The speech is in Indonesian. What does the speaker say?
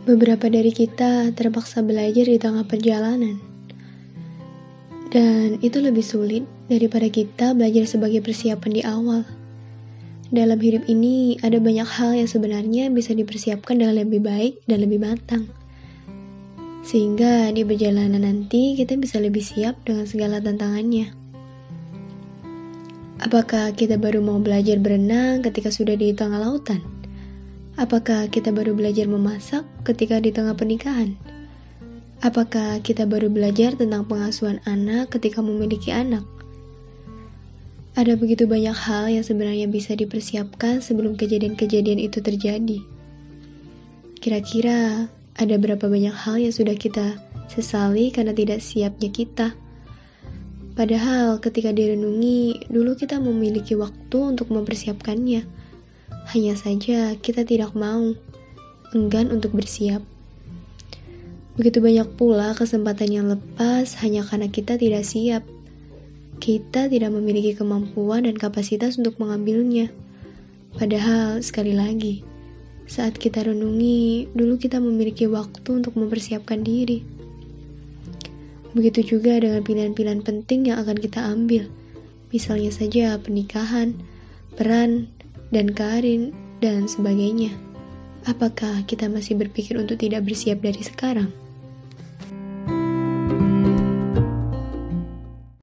Beberapa dari kita terpaksa belajar di tengah perjalanan. Dan itu lebih sulit daripada kita belajar sebagai persiapan di awal. Dalam hidup ini ada banyak hal yang sebenarnya bisa dipersiapkan dengan lebih baik dan lebih matang. Sehingga di perjalanan nanti kita bisa lebih siap dengan segala tantangannya. Apakah kita baru mau belajar berenang ketika sudah di tengah lautan? Apakah kita baru belajar memasak ketika di tengah pernikahan? Apakah kita baru belajar tentang pengasuhan anak ketika memiliki anak? Ada begitu banyak hal yang sebenarnya bisa dipersiapkan sebelum kejadian-kejadian itu terjadi. Kira-kira ada berapa banyak hal yang sudah kita sesali karena tidak siapnya kita? Padahal ketika direnungi, dulu kita memiliki waktu untuk mempersiapkannya hanya saja kita tidak mau, enggan untuk bersiap. Begitu banyak pula kesempatan yang lepas hanya karena kita tidak siap. Kita tidak memiliki kemampuan dan kapasitas untuk mengambilnya. Padahal, sekali lagi, saat kita renungi, dulu kita memiliki waktu untuk mempersiapkan diri. Begitu juga dengan pilihan-pilihan penting yang akan kita ambil, misalnya saja pernikahan, peran, dan karin, dan sebagainya. Apakah kita masih berpikir untuk tidak bersiap dari sekarang?